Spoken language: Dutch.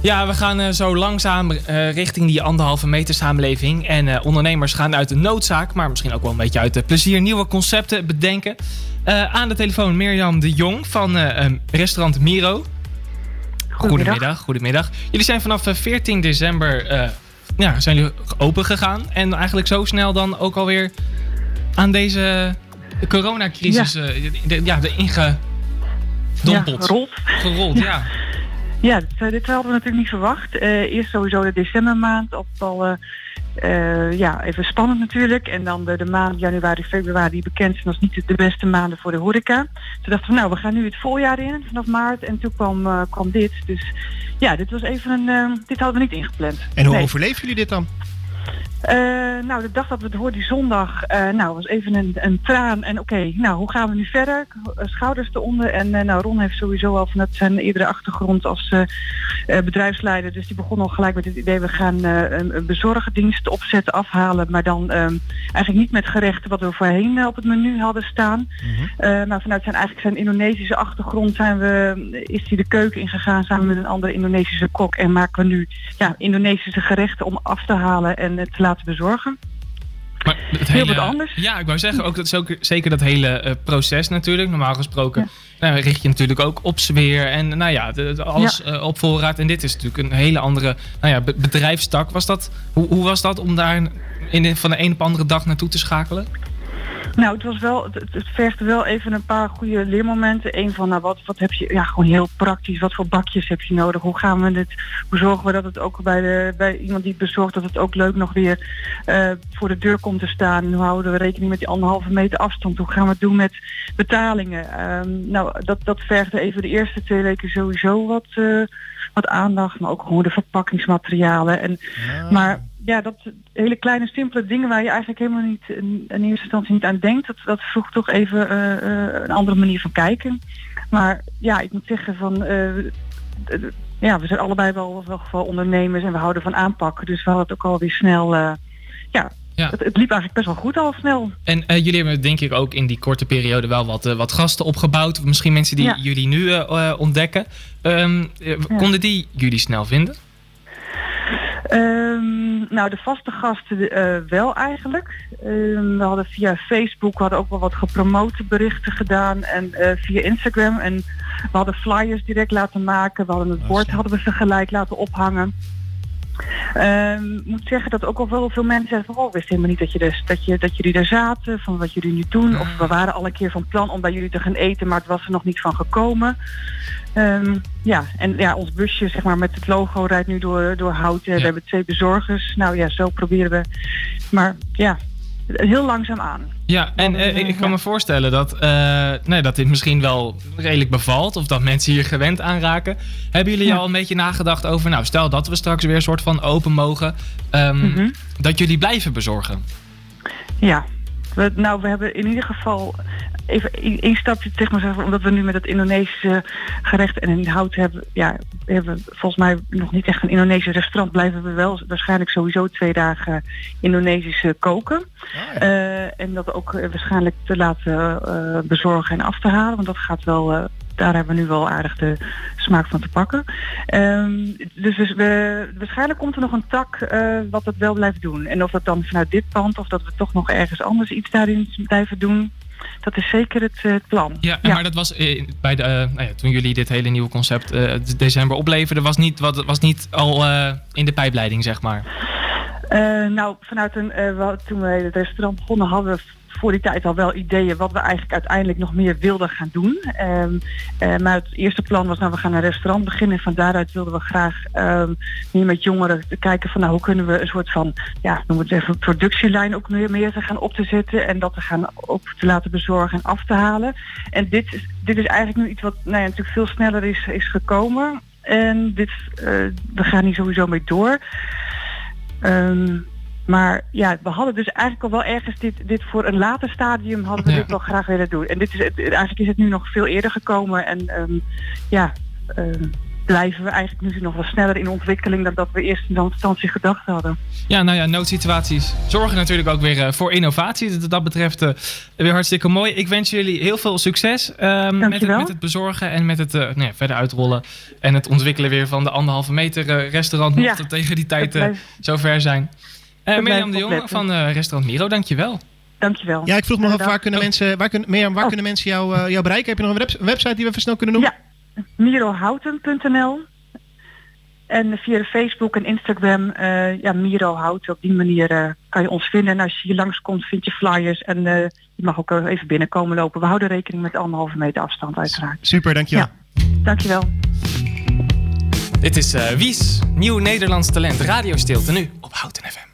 Ja, we gaan uh, zo langzaam uh, richting die anderhalve meter samenleving. En uh, ondernemers gaan uit de noodzaak, maar misschien ook wel een beetje uit de plezier, nieuwe concepten bedenken. aan de telefoon Mirjam de Jong van restaurant Miro. Goedemiddag. Goedemiddag. Jullie zijn vanaf 14 december ja, zijn jullie open gegaan. En eigenlijk zo snel dan ook alweer aan deze coronacrisis ja. de, ja, de ingedompeld. Ja, gerold. Gerold, ja. Ja, dit, eh, dit, hadden we natuurlijk niet verwacht. Uh, eerst sowieso de decembermaand, op al uh, ja, even spannend natuurlijk. En dan de, de maand januari, februari, die bekend zijn als niet de beste maanden voor de horeca. Toen dachten we, nou, we gaan nu het voorjaar in, vanaf maart. En toen kwam, kwam dit. Dus ja, dit was even een, dit hadden we niet ingepland. En hoe overleven jullie dit dan? Uh, nou, de dag dat we het hoorden, die zondag, uh, nou, was even een, een traan. En oké, nou, hoe gaan we nu verder? Schouders eronder. En uh, nou, Ron heeft sowieso al vanuit zijn eerdere achtergrond als bedrijfsleider. Dus die begon al gelijk met het idee, we gaan een bezorgendienst opzetten, afhalen. Maar dan um, eigenlijk niet met gerechten wat we voorheen op het menu hadden staan. Mm maar vanuit zijn, eigenlijk zijn Indonesische achtergrond zijn we, is hij de keuken ingegaan samen met een andere Indonesische kok. En maken we nu ja, Indonesische gerechten om af te halen en te laten bezorgen. Maar het Heel wat anders. Ja, ik wou zeggen, ook, dat is ook zeker dat hele uh, proces natuurlijk. Normaal gesproken ja. nou, richt je natuurlijk ook op sfeer en nou ja, de, alles ja. uh, op voorraad. En dit is natuurlijk een hele andere nou ja, bedrijfstak. Was dat, hoe, hoe was dat om daar in, van de een op andere dag naartoe te schakelen? Nou, het was wel, het, het vergde wel even een paar goede leermomenten. Eén van, nou, wat, wat heb je, ja, gewoon heel praktisch, wat voor bakjes heb je nodig? Hoe gaan we dit, hoe zorgen we dat het ook bij, de, bij iemand die het bezorgt, dat het ook leuk nog weer uh, voor de deur komt te staan? hoe houden we rekening met die anderhalve meter afstand? Hoe gaan we het doen met betalingen? Um, nou, dat, dat vergde even de eerste twee weken sowieso wat, uh, wat aandacht, maar ook gewoon de verpakkingsmaterialen. En, ja. Maar ja, dat hele kleine simpele dingen waar je eigenlijk helemaal niet in, eerste instantie niet aan denkt, dat, dat vroeg toch even uh, uh, een andere manier van kijken. Maar ja, ik moet zeggen van uh, ja, we zijn allebei wel, wel geval ondernemers en we houden van aanpakken. Dus we hadden het ook alweer snel ja, ja. Het, het, liep eigenlijk best wel goed al snel. En uh, jullie hebben denk ik ook in die korte periode wel wat, uh, wat gasten opgebouwd. Misschien mensen die ja. jullie nu uh, ontdekken. Um, konden die jullie snel vinden? Um, nou, de vaste gasten uh, wel eigenlijk. Um, we hadden via Facebook we hadden ook wel wat gepromote berichten gedaan en uh, via Instagram. En we hadden flyers direct laten maken. We hadden het bord hadden we ze gelijk laten ophangen. Um, ik moet zeggen dat ook al wel veel mensen zeggen van, oh, wist helemaal niet dat, je dus, dat, je, dat jullie daar zaten, van wat jullie nu doen. Of we waren al een keer van plan om bij jullie te gaan eten, maar het was er nog niet van gekomen. Um, ja, en ja, ons busje zeg maar, met het logo rijdt nu door, door Houten. Ja. We hebben twee bezorgers. Nou ja, zo proberen we. Maar ja, heel langzaam aan. Ja, en uh, ik kan me voorstellen dat, uh, nee, dat dit misschien wel redelijk bevalt. Of dat mensen hier gewend aan raken. Hebben jullie ja. al een beetje nagedacht over... Nou, stel dat we straks weer een soort van open mogen. Um, mm -hmm. Dat jullie blijven bezorgen. Ja, we, nou, we hebben in ieder geval even één stapje zeg maar zeggen, omdat we nu met het Indonesische gerecht en in hout hebben, ja, hebben we volgens mij nog niet echt een Indonesisch restaurant. Blijven we wel waarschijnlijk sowieso twee dagen Indonesisch koken. Oh, ja. uh, en dat ook waarschijnlijk te laten uh, bezorgen en af te halen, want dat gaat wel uh, daar hebben we nu wel aardig de smaak van te pakken. Um, dus we, waarschijnlijk komt er nog een tak wat dat wel blijft doen. En of dat dan vanuit dit pand of dat we toch nog ergens anders iets daarin blijven doen. Dat is zeker het, uh, het plan. Ja, ja, maar dat was uh, bij de, nou ja, toen jullie dit hele nieuwe concept december opleverden, was niet, wat, was niet al in de pijpleiding, zeg maar. nou, vanuit een, toen we het restaurant begonnen hadden we voor die tijd al wel ideeën wat we eigenlijk uiteindelijk nog meer wilden gaan doen. Um, uh, maar het eerste plan was, nou we gaan een restaurant beginnen. En van daaruit wilden we graag um, meer met jongeren kijken van nou hoe kunnen we een soort van, ja, noem het even, productielijn ook meer, meer te gaan op te zetten. En dat te gaan op te laten bezorgen en af te halen. En dit dit is eigenlijk nu iets wat nou ja, natuurlijk veel sneller is, is gekomen. En dit, uh, we gaan hier sowieso mee door. Um, maar ja, we hadden dus eigenlijk al wel ergens dit, dit voor een later stadium hadden we ja. dit wel graag willen doen. En dit is, eigenlijk is het nu nog veel eerder gekomen. En um, ja, um, blijven we eigenlijk nu nog wel sneller in ontwikkeling dan dat we eerst in instantie gedacht hadden. Ja, nou ja, noodsituaties zorgen natuurlijk ook weer voor innovatie. Dat, dat betreft weer hartstikke mooi. Ik wens jullie heel veel succes um, met, het, met, het, bezorgen en met het uh, nou ja, verder uitrollen. En het ontwikkelen weer van de anderhalve meter restaurant. Mocht ja, tegen die tijd zover zijn. Uh, Mirjam de Jong van restaurant Miro, dankjewel. Dankjewel. Ja, ik vroeg me af, waar kunnen mensen, waar kunnen, Mirjam, waar oh. kunnen mensen jou, uh, jou bereiken? Heb je nog een website die we even snel kunnen noemen? Ja, mirohouten.nl. En via Facebook en Instagram, uh, ja, Miro Houten. Op die manier uh, kan je ons vinden. En als je hier langskomt, vind je flyers. En uh, je mag ook even binnenkomen lopen. We houden rekening met anderhalve meter afstand uiteraard. Super, dankjewel. Ja, dankjewel. Dit is Wies, nieuw Nederlands talent. Radio Stilte nu op Houten FM.